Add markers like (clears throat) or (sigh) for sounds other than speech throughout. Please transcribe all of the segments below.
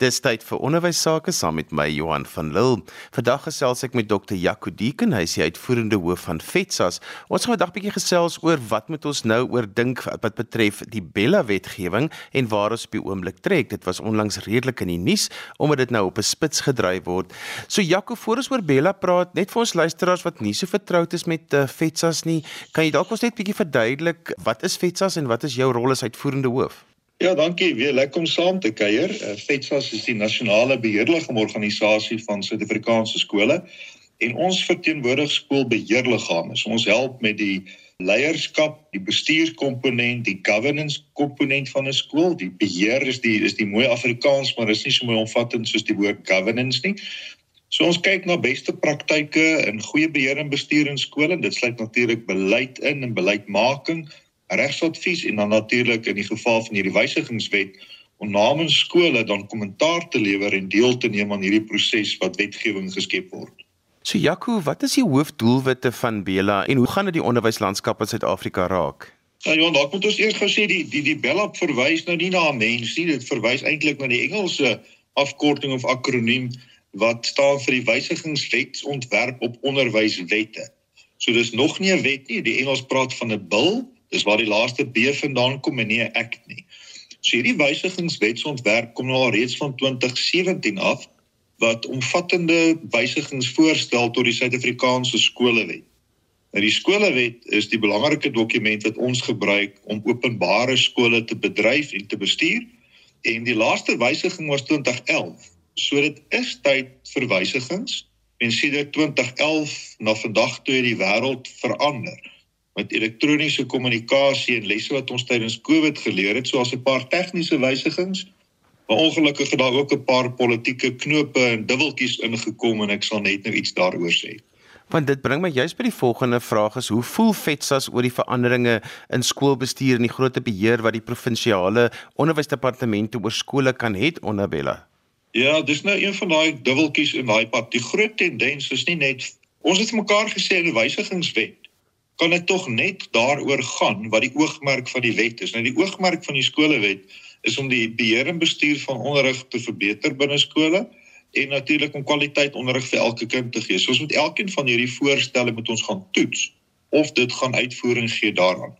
Dis tyd vir onderwys sake saam met my Johan van Lille. Vandag gesels ek met Dr. Jaco Deeken, hy is die uitvoerende hoof van FETSAS. Ons gaan vandag 'n bietjie gesels oor wat moet ons nou oor dink wat betref die Bella wetgewing en waar ons op die oomblik trek. Dit was onlangs redelik in die nuus omdat dit nou op 'n spits gedryf word. So Jaco, voor ons oor Bella praat, net vir ons luisteraars wat nie so vertroud is met uh, FETSAS nie, kan jy dalk ons net bietjie verduidelik wat is FETSAS en wat is jou rol as uitvoerende hoof? Ja, dankie. Weer lekker om saam te kuier. FETSAS is die nasionale beheerliggaamorganisasie van Suid-Afrikaanse skole en ons verteenwoordig skoolbeheerliggame. So ons help met die leierskap, die bestuurskomponent, die governance komponent van 'n skool. Die beheer is die is die mooi Afrikaans, maar is nie so mooi omvattend soos die woord governance nie. So ons kyk na beste praktyke in goeie beheer en bestuur in skole. Dit sluit natuurlik beleid in en beleidsmaking regsadvies en dan natuurlik in die geval van hierdie wysigingswet om namens skole dan kommentaar te lewer en deel te neem aan hierdie proses wat wetgewing geskep word. So Jaco, wat is die hoofdoelwitte van Bella en hoe gaan dit die onderwyslandskap in Suid-Afrika raak? Ja, Johan, dalk moet ons eers gou sê die die die Bella verwys nou nie na 'n mens nie, dit verwys eintlik na die Engelse afkorting of akroniem wat staan vir die wysigingswetsontwerp op onderwyswette. So dis nog nie 'n wet nie, die Engels praat van 'n bill Dis waar die laaste B vandaan kom en nie 'n act nie. So hierdie wysigingswetsontwerp kom nou al reeds van 2017 af wat omvattende wysigings voorstel tot die Suid-Afrikaanse skolewet. Nou die skolewet is die belangrike dokument wat ons gebruik om openbare skole te bedryf en te bestuur en die laaste wysiging was 2011. So dit is tyd vir wysigings en sedert 2011 na vandag toe het die wêreld verander met elektroniese kommunikasie en lesse wat ons tydens Covid geleer het, soos 'n paar tegniese wysigings. Maar ongelukkig het daar ook 'n paar politieke knope en dubbeltjies ingekom en ek sal net nou iets daaroor sê. Want dit bring my juist by die volgende vraag is hoe voel FETSAS oor die veranderinge in skoolbestuur en die groot beheer wat die provinsiale onderwysdepartemente oor skole kan hê onder Bella? Ja, dis nou een van daai dubbeltjies in daai pad. Die groot tendens is nie net ons het mekaar gesê in die wysigingswet kan dit tog net daaroor gaan wat die oogmerk van die wet is. Nou die oogmerk van die skolewet is om die beheer en bestuur van onderrig te verbeter binne skole en natuurlik om kwaliteit onderrig vir elke kind te gee. So ons moet elkeen van hierdie voorstelle moet ons gaan toets of dit gaan uitvoering gee daaraan.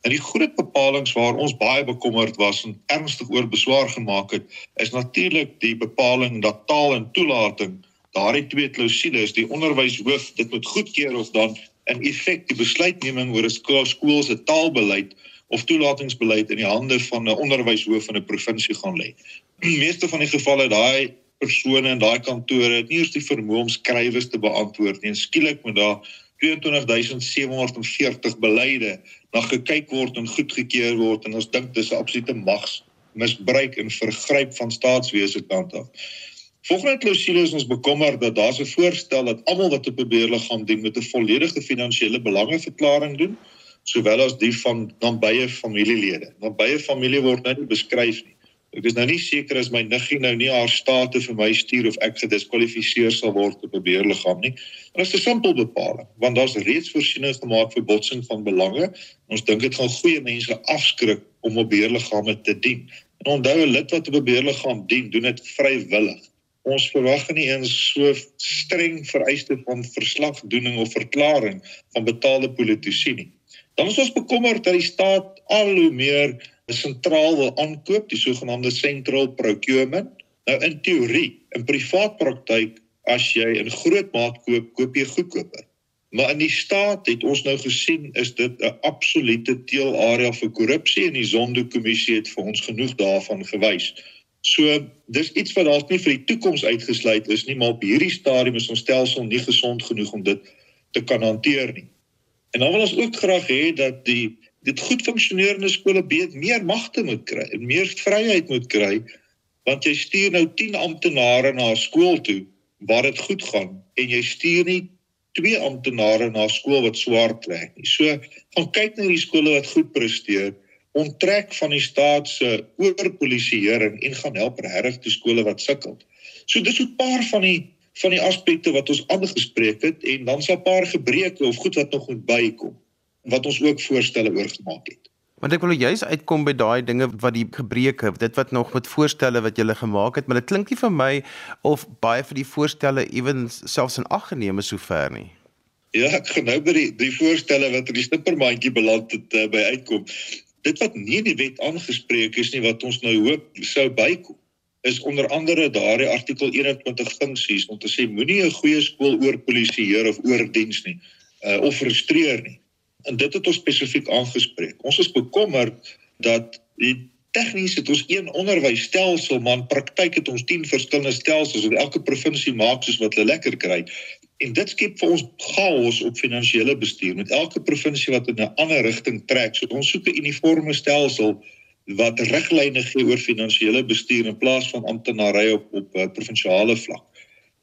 En die groot bepalinge waar ons baie bekommerd was en ernstig oor beswaar gemaak het, is natuurlik die bepaling dat taal en toelating daardie twee klousules die onderwyshoof dit moet goedkeur of dan in effek die besluitneming oor 'n skool, skool se taalbeleid of toelatingsbeleid in die hande van 'n onderwyshoof van 'n provinsie gaan lê. Die (clears throat) meeste van die gevalle daai persone in daai kantore het nie eers die vermoë om skrywes te beantwoord nie. En skielik moet daar 22740 beleide na gekyk word en goedgekeur word en ons dink dis 'n absolute magsmisbruik en vergryp van staatswese kant af. Volgens klousule is ons bekommerd dat daar 'n voorstel dat almal wat op 'n beheerliggaam dien met 'n volledige finansiële belangeverklaring doen, sowel as die van nabye familielede. Nabye familie word nou nie beskryf nie. Ek is nou nie seker as my niggie nou nie haar state vir my stuur of ek gediskwalifiseer sal word op 'n beheerliggaam nie. Dit is 'n simpel bepaling, want daar's reeds voorsiening gemaak vir botsing van belange. Ons dink dit gaan goeie mense afskrik om op beheerliggame te dien. En onthou 'n lid wat op 'n beheerliggaam dien, doen dit vrywillig ons verwag nie eens so streng vereiste van verslagdoening of verklaring van betaalde politici nie. Dan is ons bekommerd dat die staat al hoe meer sentraal wil aankoop, die sogenaamde central procurement. Nou in teorie, in privaat praktyk as jy in groot maat koop, koop jy goedkoper. Maar in die staat het ons nou gesien is dit 'n absolute teelarea vir korrupsie en die Zondo-kommissie het vir ons genoeg daarvan gewys. So dis iets wat dalk nie vir die toekoms uitgesluit is nie, maar op hierdie stadium is ons stelsel nie gesond genoeg om dit te kan hanteer nie. En dan wil ons ook graag hê dat die dit goed funksionerende skole beet meer magte moet kry en meer vryheid moet kry want jy stuur nou 10 amptenare na skool toe waar dit goed gaan en jy stuur nie twee amptenare na skool wat swaar trek nie. So gaan kyk na die skole wat goed presteer onttrek van die staat se oorpolisieering en gaan help regtig die skole wat sukkel. So dis 'n paar van die van die aspekte wat ons aangespreek het en dan sal 'n paar gebreke of goed wat nog moet bykom wat ons ook voorstelle oor gemaak het. Want ek wil juist uitkom by daai dinge wat die gebreke, dit wat nog met voorstelle wat jy gemaak het, maar dit klink nie vir my of baie van die voorstelle ewen selfs in ag geneem is sover nie. Ja, ek gaan nou by die die voorstelle wat in die snippermandjie beland het uh, by uitkom. Dit wat nie in die wet aangespreek is nie wat ons nou hoop sou bykom is onder andere daardie artikel 21 funksies om te sê moenie 'n goeie skool oor polisieer of oor diens nie uh, of frustreer nie. En dit het ons spesifiek aangespreek. Ons is bekommerd dat die tegnies het ons een onderwysstelsel maar in praktyk het ons 10 verskillende stelsels en elke provinsie maak soos wat hulle lekker kry. En dit skep vir ons chaos op finansiële bestuur met elke provinsie wat in 'n ander rigting trek. So ons soek 'n uniforme stelsel wat riglyne gee oor finansiële bestuur in plaas van amptenary op op uh, provinsiale vlak.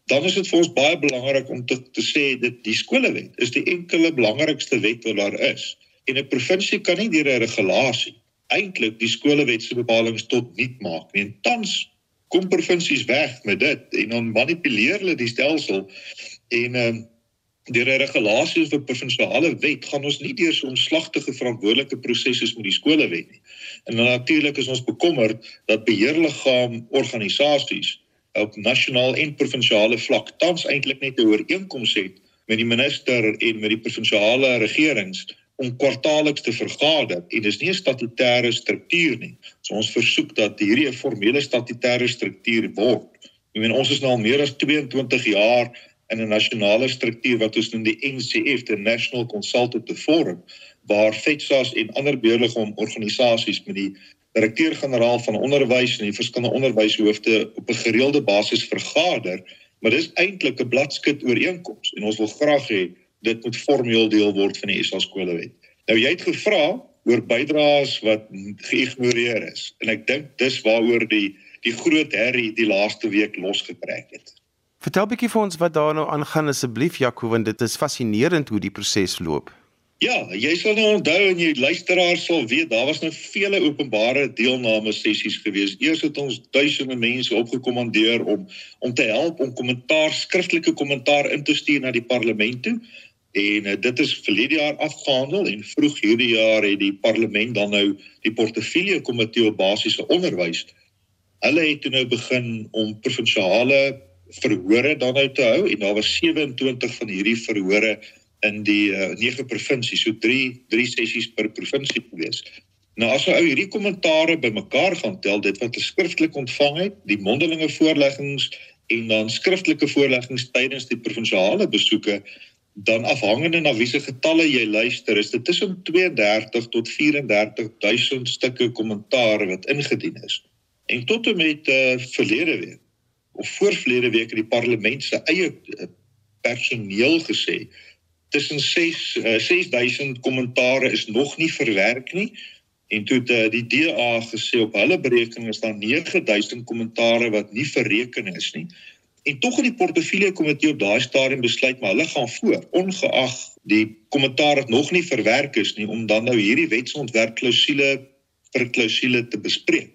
Dan is dit vir ons baie belangrik om te te sê dat die skolewet is die enkele belangrikste wet wat daar is. En 'n provinsie kan nie deur 'n regulasie eintlik die skolewet se bepalinge tot niet maak nie. En tans kom provinsies weg met dit en dan manipuleer hulle die stelsel en ehm um, deur 'n regulasie of 'n provinsiale wet gaan ons nie deur so 'n slagtige verantwoordelike prosesse met die skolewet nie. En natuurlik is ons bekommerd dat beheerliggaam organisasies op nasionaal en provinsiale vlak tans eintlik net 'n ooreenkoms het met die minister en met die provinsiale regerings om kwartaalliks te vergader en dis nie 'n statutêre struktuur nie. So ons versoek dat hierdie 'n formele statutêre struktuur word. Ek meen ons is nou al meer as 22 jaar in 'n nasionale struktuur wat ons noem die NCF, the National Consultative Forum, waar FETSAS en ander beheerliggaam organisasies met die direkteur-generaal van onderwys en die verskillende onderwyshoofde op 'n gereelde basis vergader, maar dis eintlik 'n bladskit ooreenkoms en ons wil graag hê dit moet formeel deel word van die SA skolewet. Nou jy het gevra oor bydraes wat geïgnoreer is en ek dink dis waaroor die die groot herrie die laaste week losgetrek het. Vertel bietjie vir ons wat daar nou aangaan asseblief Jaco want dit is fascinerend hoe die proses loop. Ja, jy sal nou onthou en jy luisteraars sal weet daar was nou vele openbare deelname sessies gewees. Eers het ons duisende mense opgekommandeer om om te help om kommentaar skriftelike kommentaar in te stuur na die parlement toe. En uh, dit is verlede jaar afgehandel en vroeg hierdie jaar het die parlement dan nou die portefeulje komitee op basiese onderwys. Hulle het toe nou begin om provinsiale verhore dan nou te hou en daar was 27 van hierdie verhore in die uh, 9 provinsies, so 3 3 sessies per provinsie gewees. Nou as ou hierdie kommentare bymekaar gaan tel, dit wat skriftelik ontvang het, die mondelinge voorleggings en dan skriftelike voorleggings tydens die provinsiale besoeke, dan afhangende na wiese getalle jy luister, is dit tussen 32 tot 34000 stukke kommentaar wat ingedien is. En tot en met uh, verlede week of voorvlede week in die parlement se eie eh, personeel gesê tussen 6 uh, 6000 kommentare is nog nie verwerk nie. En toe het uh, die DA gesê op hulle berekening is daar 9000 kommentare wat nie verreken is nie. En tog het die portefeulje komitee op daai stadium besluit maar hulle gaan voor ongeag die kommentaar wat nog nie verwerk is nie om dan nou hierdie wetsontwerp klousule vir klousule te bespreek.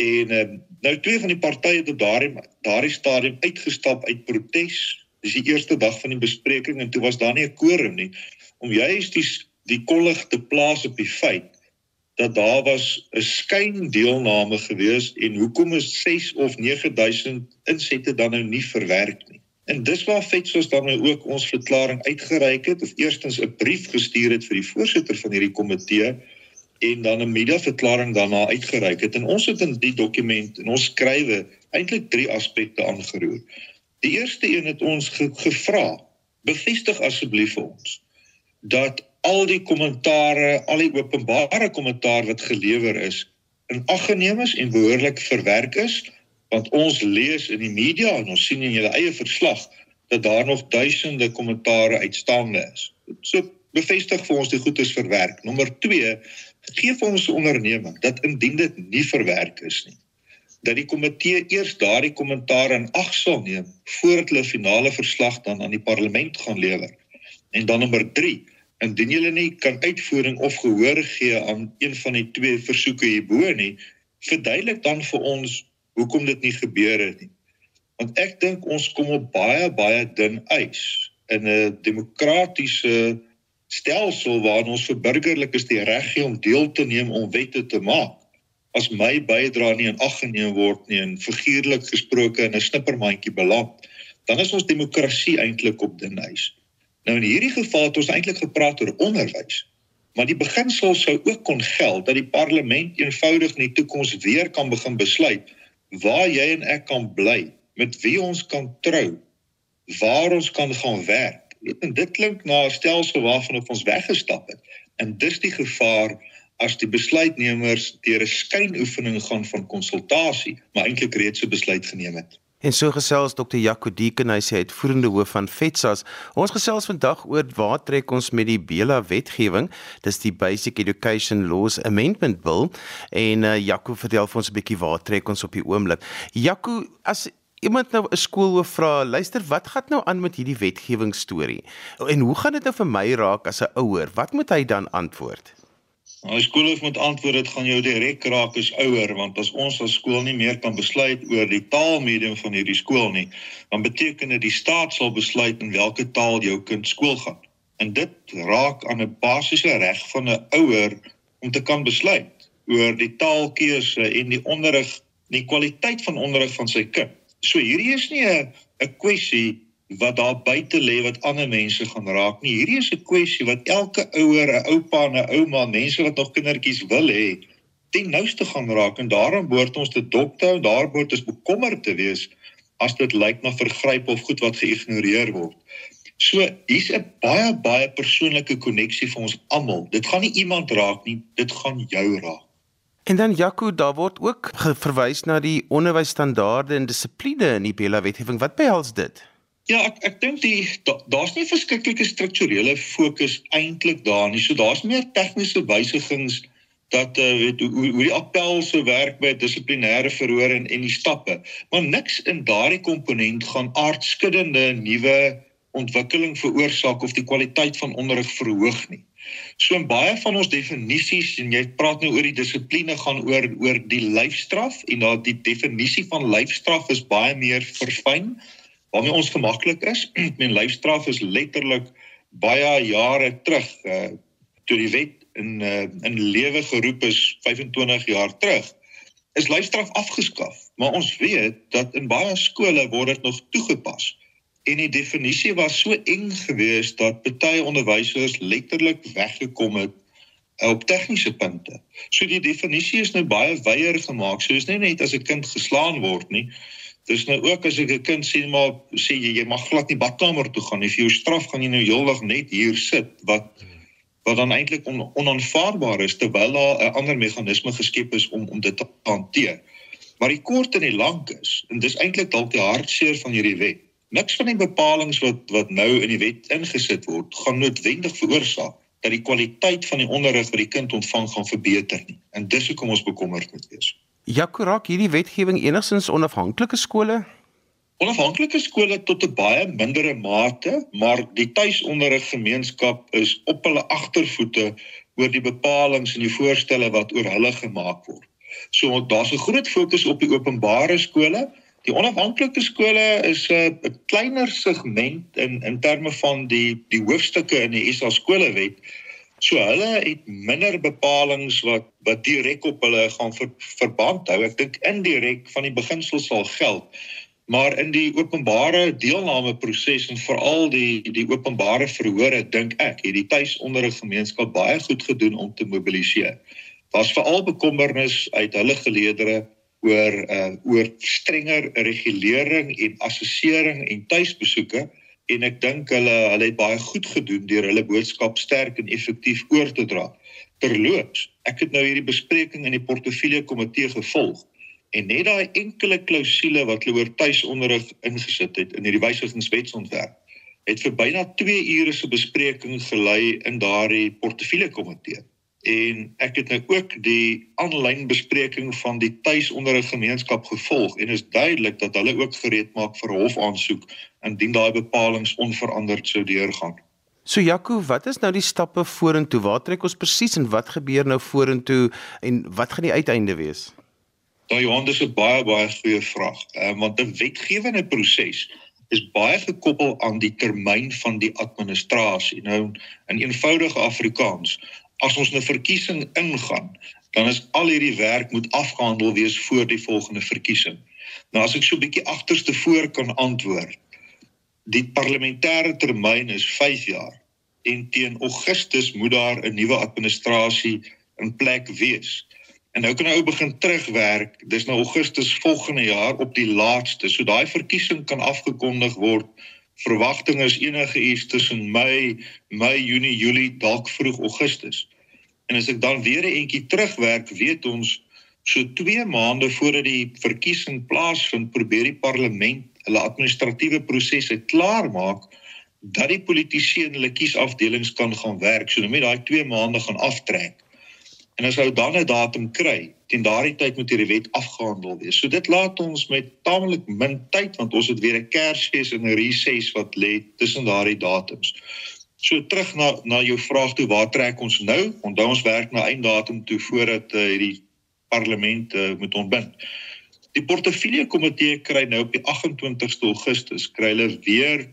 En uh, nou twee van die partye het daardie daardie stadium uitgestap uit protes. Dis die eerste dag van die bespreking en toe was daar nie 'n quorum nie om juist die die kollig te plaas op die feit dat daar was 'n skyn deelname gewees en hoekom is 6 of 9000 insette dan nou nie verwerk nie. En dis waar Fetsos dan nou ook ons verklaring uitgereik het of eerstens 'n brief gestuur het vir die voorsitter van hierdie komitee en dan 'n mediaverklaring daarna uitgereik het en ons het in die dokument en ons skrywe eintlik drie aspekte aangeroer. Die eerste een het ons ge gevra, bevestig asseblief vir ons dat al die kommentare, al die openbare kommentaar wat gelewer is, in ag geneem is en behoorlik verwerk is, want ons lees in die media en ons sien in julle eie verslag dat daar nog duisende kommentare uitstaande is. So bevestig vir ons die goed is verwerk. Nommer 2 gee vir ons onderneming dat indien dit nie verwerk is nie dat die komitee eers daardie kommentaar in ag sal neem voordat hulle finale verslag dan aan die parlement gaan lewer. En dan nommer 3, indien hulle nie kan uitvoering of gehoor gee aan een van die twee versoeke hierbo nie, verduidelik dan vir ons hoekom dit nie gebeur het nie. Want ek dink ons kom op baie baie dun ys in 'n demokratiese stelsel waarin ons vir burgerlikes die reg gee om deel te neem om wette te maak. As my bydrae nie in ag geneem word nie en figuurlik gesproke in 'n snippermandjie beland, dan is ons demokrasie eintlik op dun ys. Nou in hierdie geval het ons eintlik gepraat oor onderwys. Maar die beginsel sou ook kon geld dat die parlement eenvoudig in die toekoms weer kan begin besluit waar jy en ek kan bly, met wie ons kan trou, waar ons kan gaan werk. En dit klink na 'n stelsel waarvan ons weggestap het. En dis die gevaar as die besluitnemers deur 'n skynoefening gaan van konsultasie, maar eintlik reeds 'n besluit geneem het. En so gesels Dr. Jaco Dieken, hy sê uitvoerende hoof van FETSAS. Ons gesels vandag oor waar trek ons met die Bela wetgewing. Dis die Basic Education Laws Amendment Bill en uh, Jaco vertel vir ons 'n bietjie waar trek ons op die oomblik. Jaco, as iemand nou 'n skoolhoof vra, luister, wat gaan nou aan met hierdie wetgewing storie? En hoe gaan dit nou vir my raak as 'n ouer? Wat moet hy dan antwoord? Nou skool moet antwoord dit gaan jou direk raak as ouer want as ons as skool nie meer kan besluit oor die taalmedium van hierdie skool nie, dan beteken dit die staat sal besluit in watter taal jou kind skool gaan. En dit raak aan 'n basiese reg van 'n ouer om te kan besluit oor die taalkeuse en die onderrig, die kwaliteit van onderrig van sy kind. So hierdie is nie 'n 'n kwessie wat daar buite lê wat ander mense gaan raak nie. Hierdie is 'n kwessie wat elke ouer, 'n oupa, 'n ouma, mense wat nog kindertjies wil hê, ten nouste gaan raak en daarom behoort ons te dopte en daar behoort ons bekommerd te wees as dit lyk na vergryp of goed wat geïgnoreer word. So hier's 'n baie baie persoonlike koneksie vir ons almal. Dit gaan nie iemand raak nie, dit gaan jou raak. En dan Jaco, daar word ook verwys na die onderwysstandaarde en dissipline in die Bella wetgewing. Wat behels dit? Ja, ek ek dink die daar's nie verskriklike strukturele fokus eintlik daar nie. So daar's meer tegniese wysigings dat uh, weet hoe hoe die appel se werk by dissiplinêre verhoor en en die stappe. Maar niks in daardie komponent gaan aardskuddende nuwe ontwikkeling veroorsaak of die kwaliteit van onderrig verhoog nie. So in baie van ons definisies en jy praat nou oor die dissipline gaan oor oor die lyfstraf en daai die definisie van lyfstraf is baie meer verfyn waarmee ons gemaklik is. (clears throat) Men lyfstraf is letterlik baie jare terug uh toe die wet in uh in lewe geroep is 25 jaar terug is lyfstraf afgeskaf. Maar ons weet dat in baie skole word dit nog toegepas. En die definisie was so eng geweest dat baie onderwysers letterlik weggekom het uh, op tegniese punte. So die definisie is nou baie wyeer gemaak. So dis nie net as 'n kind geslaan word nie, Dis nou ook as ek 'n kind sien maar sê jy jy mag glad nie badkamer toe gaan nie. Vir jou straf gaan jy nou heeldag net hier sit wat wat dan eintlik on, onaanvaarbaar is terwyl daar 'n ander meganisme geskep is om om dit te hanteer. Maar die kort en die lank is en dis eintlik dalk die hartseer van hierdie wet. Niks van die bepalinge wat wat nou in die wet ingesit word gaan noodwendig veroorsaak dat die kwaliteit van die onderrig wat die kind ontvang gaan verbeter nie. En dis hoekom ons bekommerd moet wees. Jakorak hierdie wetgewing enigstens onafhanklike skole? Onafhanklike skole tot 'n baie mindere mate, maar die tuisonderrig gemeenskap is op hulle agtervoete oor die bepalinge en die voorstelle wat oor hulle gemaak word. So daar's 'n groot fokus op die openbare skole. Die onafhanklike skole is 'n kleiner segment in in terme van die die hoofstukke in die SA skolewet So hulle het minder bepalinge wat wat direk op hulle gaan ver, verband hou. Ek dink indirek van die beginsel sal geld. Maar in die openbare deelname proses en veral die die openbare verhore dink ek het die tuisonderrig gemeenskap baie goed gedoen om te mobiliseer. Was veral bekommernis uit hulle geleedere oor uh oor strenger regulering en assessering en tuisbesoeke en ek dink hulle hulle het baie goed gedoen deur hulle boodskap sterk en effektief oor te dra. Terloops, ek het nou hierdie bespreking in die portefeulje komitee gevolg en net daai enkele klousule wat hulle oor tuisonderrig ingesit het in hierdie wysigingswetsontwerp het vir byna 2 ure se bespreking gelei in daardie portefeulje komitee en ek het nou ook die aanlyn bespreking van die tuisonderrig gemeenskap gevolg en is duidelik dat hulle ook gereed maak vir hofaansoek indien daai bepalinge onveranderd sou deurgaan. So Jaco, wat is nou die stappe vorentoe? Waar trek ons presies en wat gebeur nou vorentoe en wat gaan die uiteinde wees? Daai Johan, dis 'n baie baie goeie vraag. Ehm uh, want 'n wetgewende proses is baie gekoppel aan die termyn van die administrasie. Nou in eenvoudige Afrikaans, as ons 'n verkiesing ingaan, dan is al hierdie werk moet afgehandel wees voor die volgende verkiesing. Nou as ek so 'n bietjie agterste voor kan antwoord. Die parlementêre termyn is 5 jaar en teen Augustus moet daar 'n nuwe administrasie in plek wees. En nou kan hy ou begin terugwerk. Dis nou Augustus volgende jaar op die laaste. So daai verkiesing kan afgekondig word. Verwagting is enige iets tussen Mei, Mei, Junie, Julie, dalk vroeg Augustus. En as ek dan weer 'n entjie terugwerk, weet ons so 2 maande voordat die verkiesing plaasvind, probeer die parlement hulle administratiewe prosesse klaarmaak dat die politici en hulle kiesafdelings kan gaan werk. So nou met daai 2 maande gaan aftrek. En as ou dan 'n datum kry, teen daardie tyd moet hierdie wet afgehandel wees. So dit laat ons met tamelik min tyd want ons het weer 'n Kersfees en 'n recess wat lê tussen daardie datums. So terug na na jou vraag toe, waar trek ons nou? Onthou ons werk na einddatum toe voordat uh, hierdie parlement uh, moet ontbind. Die portefeulje komitee kry nou op die 28ste Augustus kry hulle weer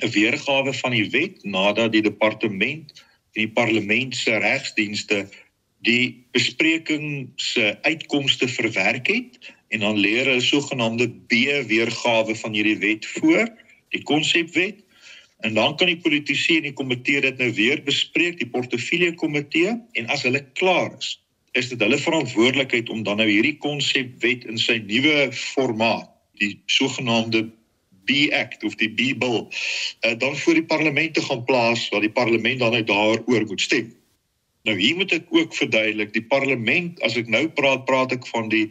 'n weergawe van die wet nadat die departement en die parlement se regsdienste die bespreking se uitkomste verwerk het en dan leer 'n sogenaamde B-weergawe van hierdie wet voor, die konsepwet. En dan kan die politici en die komitee dit nou weer bespreek, die portefeulje komitee en as hulle klaar is, is dit hulle verantwoordelikheid om dan nou hierdie konsepwet in sy nuwe formaat, die sogenaamde B-act of die B-bill, uh, dan voor die parlement te gaan plaas waar die parlement dan uit daaroor moet stem. Nou hier moet ek ook verduidelik, die parlement, as ek nou praat, praat ek van die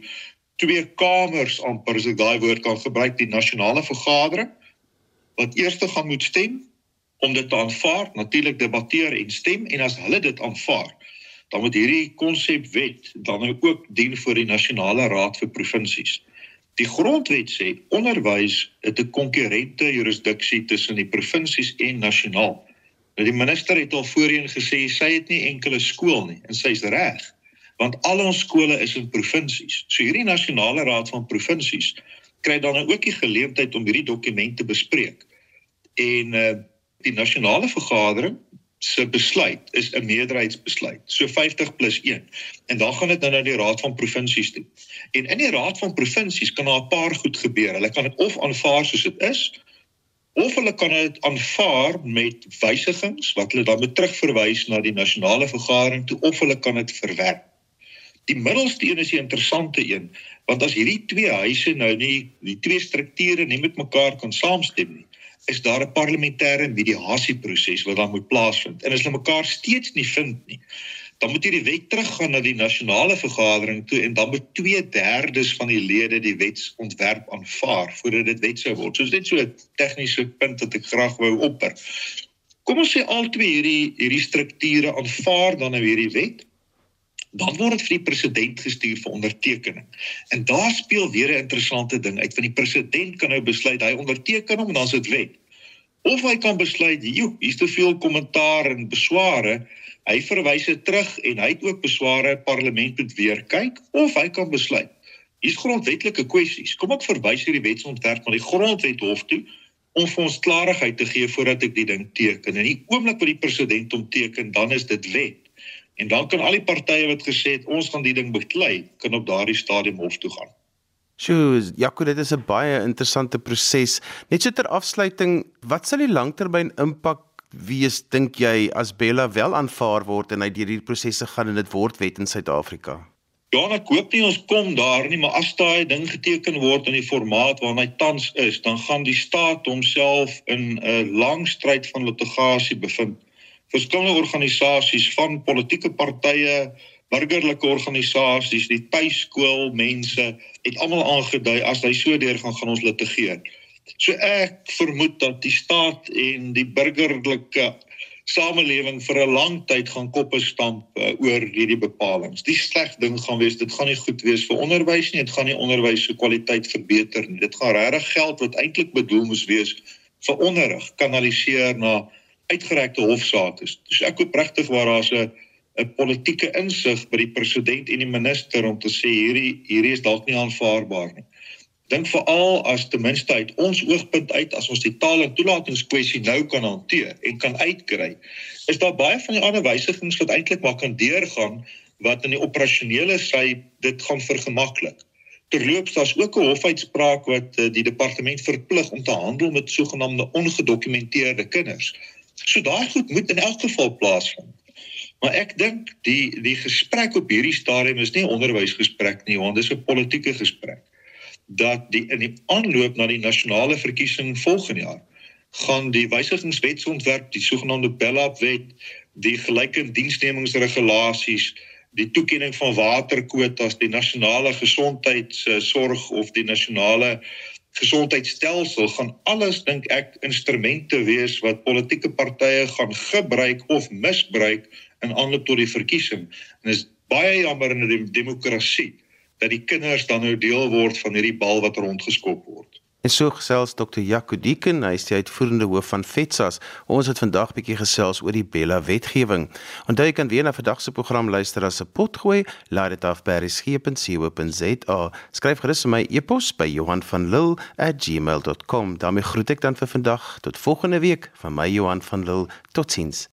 twee kamers amper as ek daai woord kan gebruik, die nasionale vergadering wat eers te gaan moet stem om dit te aanvaar, natuurlik debatteer en stem en as hulle dit aanvaar, dan moet hierdie konsepwet dan nou ook dien vir die nasionale raad vir provinsies. Die grondwet sê onderwys het 'n konkurrente jurisdiksie tussen die provinsies en nasionaal. Nou die minister het al voorheen gesê sy het nie enkele skool nie en sy's reg want al ons skole is in provinsies. So hierdie nasionale raad van provinsies kry dan ook die geleentheid om hierdie dokument te bespreek. En uh die nasionale vergadering se besluit is 'n meerderheidsbesluit, so 50 plus 1. En dan gaan dit nou na die raad van provinsies toe. En in die raad van provinsies kan daar 'n paar goed gebeur. Hulle kan dit of aanvaar soos dit is of hulle kan dit aanvaar met wysigings wat hulle dan moet terugverwys na die nasionale vergadering toe of hulle kan dit verwerp. Die middelste een is die interessante een want as hierdie twee huise nou nie die twee strukture nie met mekaar kan saamstem nie is daar 'n parlementêre mediasieproses wat dan moet plaasvind en as hulle mekaar steeds nie vind nie dan moet hierdie wet teruggaan na die nasionale vergadering toe en dan moet 2/3 van die lede die wetsontwerp aanvaar voordat dit wet sou word. So is so 'n tegniese punt wat ek graag wou opper. Kom ons sê al twee hierdie hierdie strukture aanvaar dan nou hierdie wet. Dan word dit vir die president gestuur vir ondertekening. En daar speel weer 'n interessante ding uit want die president kan nou besluit hy onderteken hom en dan is dit wet. Of hy kan besluit, "Joe, hier's te veel kommentaar en besware." Hy verwys dit terug en hy het ook besware parlement moet weer kyk of hy kan besluit. Hier's grondwetlike kwessies. Kom ek verwys hierdie wetsontwerp na die grondwet hof toe om vir ons klarigheid te gee voordat ek die ding teken. En die oomblik wat die president hom teken, dan is dit wet. En dan kan al die partye wat gesê het ons gaan die ding beklei, kan op daardie stadium hof toe gaan. Sjoe, Jaco, dit is 'n baie interessante proses. Net so ter afsluiting, wat sal die langtermyn impak wees dink jy as Bella wel aanvaar word en hy deur hierdie prosesse gaan en dit word wet in Suid-Afrika? Ja, ek hoop nie ons kom daar nie, maar as daai ding geteken word in die formaat waarna hy tans is, dan gaan die staat homself in 'n lang stryd van litigasie bevind. Verskillende organisasies van politieke partye, burgerlike organisasies, die tuiskool mense het almal aangedui as hy so deur gaan gaan ons litigeer. So ek vermoed dat die staat en die burgerlike samelewing vir 'n lang tyd gaan koppe stamp uh, oor hierdie bepalinge. Die sleg ding gaan wees, dit gaan nie goed wees vir onderwys nie, dit gaan nie onderwys se kwaliteit verbeter nie. Dit gaan regtig geld wat eintlik bedoel moes wees vir onderrig kanaliseer na uitgerekte hofsaake. Dus ek hoop regtig waar daar's 'n 'n politieke insig by die president en die minister om te sê hierdie hierdie is dalk nie aanvaarbaar nie. dink veral as ten minste uit ons oogpunt uit as ons die taal en toelatingskwessie nou kan hanteer en kan uitkry, is daar baie van die ander wysigings wat eintlik maar kan deurgaan wat in die operasionele sy dit gaan vergemaklik. Terloops, daar's ook 'n hofuitspraak wat uh, die departement verplig om te handel met sogenaamde ongedokumenteerde kinders. So daai goed moet in elk geval plaasvind. Maar ek dink die die gesprek op hierdie stadium is nie onderwysgesprek nie, want dis 'n politieke gesprek dat die in die aanloop na die nasionale verkiesing volgende jaar gaan die wysigingswetsontwerp, die sogenaamde BELAP-wet, die gelyke diensnemingsregulasies, die toekenning van waterkwotas, die nasionale gesondheidsorg of die nasionale gesondheidstelsel gaan alles dink ek instrumente wees wat politieke partye gaan gebruik of misbruik in aanloop tot die verkiesing. En is baie jammer in 'n demokrasie dat die kinders dan nou deel word van hierdie bal wat rondgeskop word. En so gesels Dr. Jaco Dieken, hy is die uitvoerende hoof van FETSAS. Ons het vandag bietjie gesels oor die Bella wetgewing. Onthou jy kan weer na vandag se program luister as 'n potgooi, laai dit af by resgep.co.za. Skryf gerus my e-pos by Johan van Lille@gmail.com. daarmee groet ek dan vir vandag tot volgende week van my Johan van Lille. Totsiens.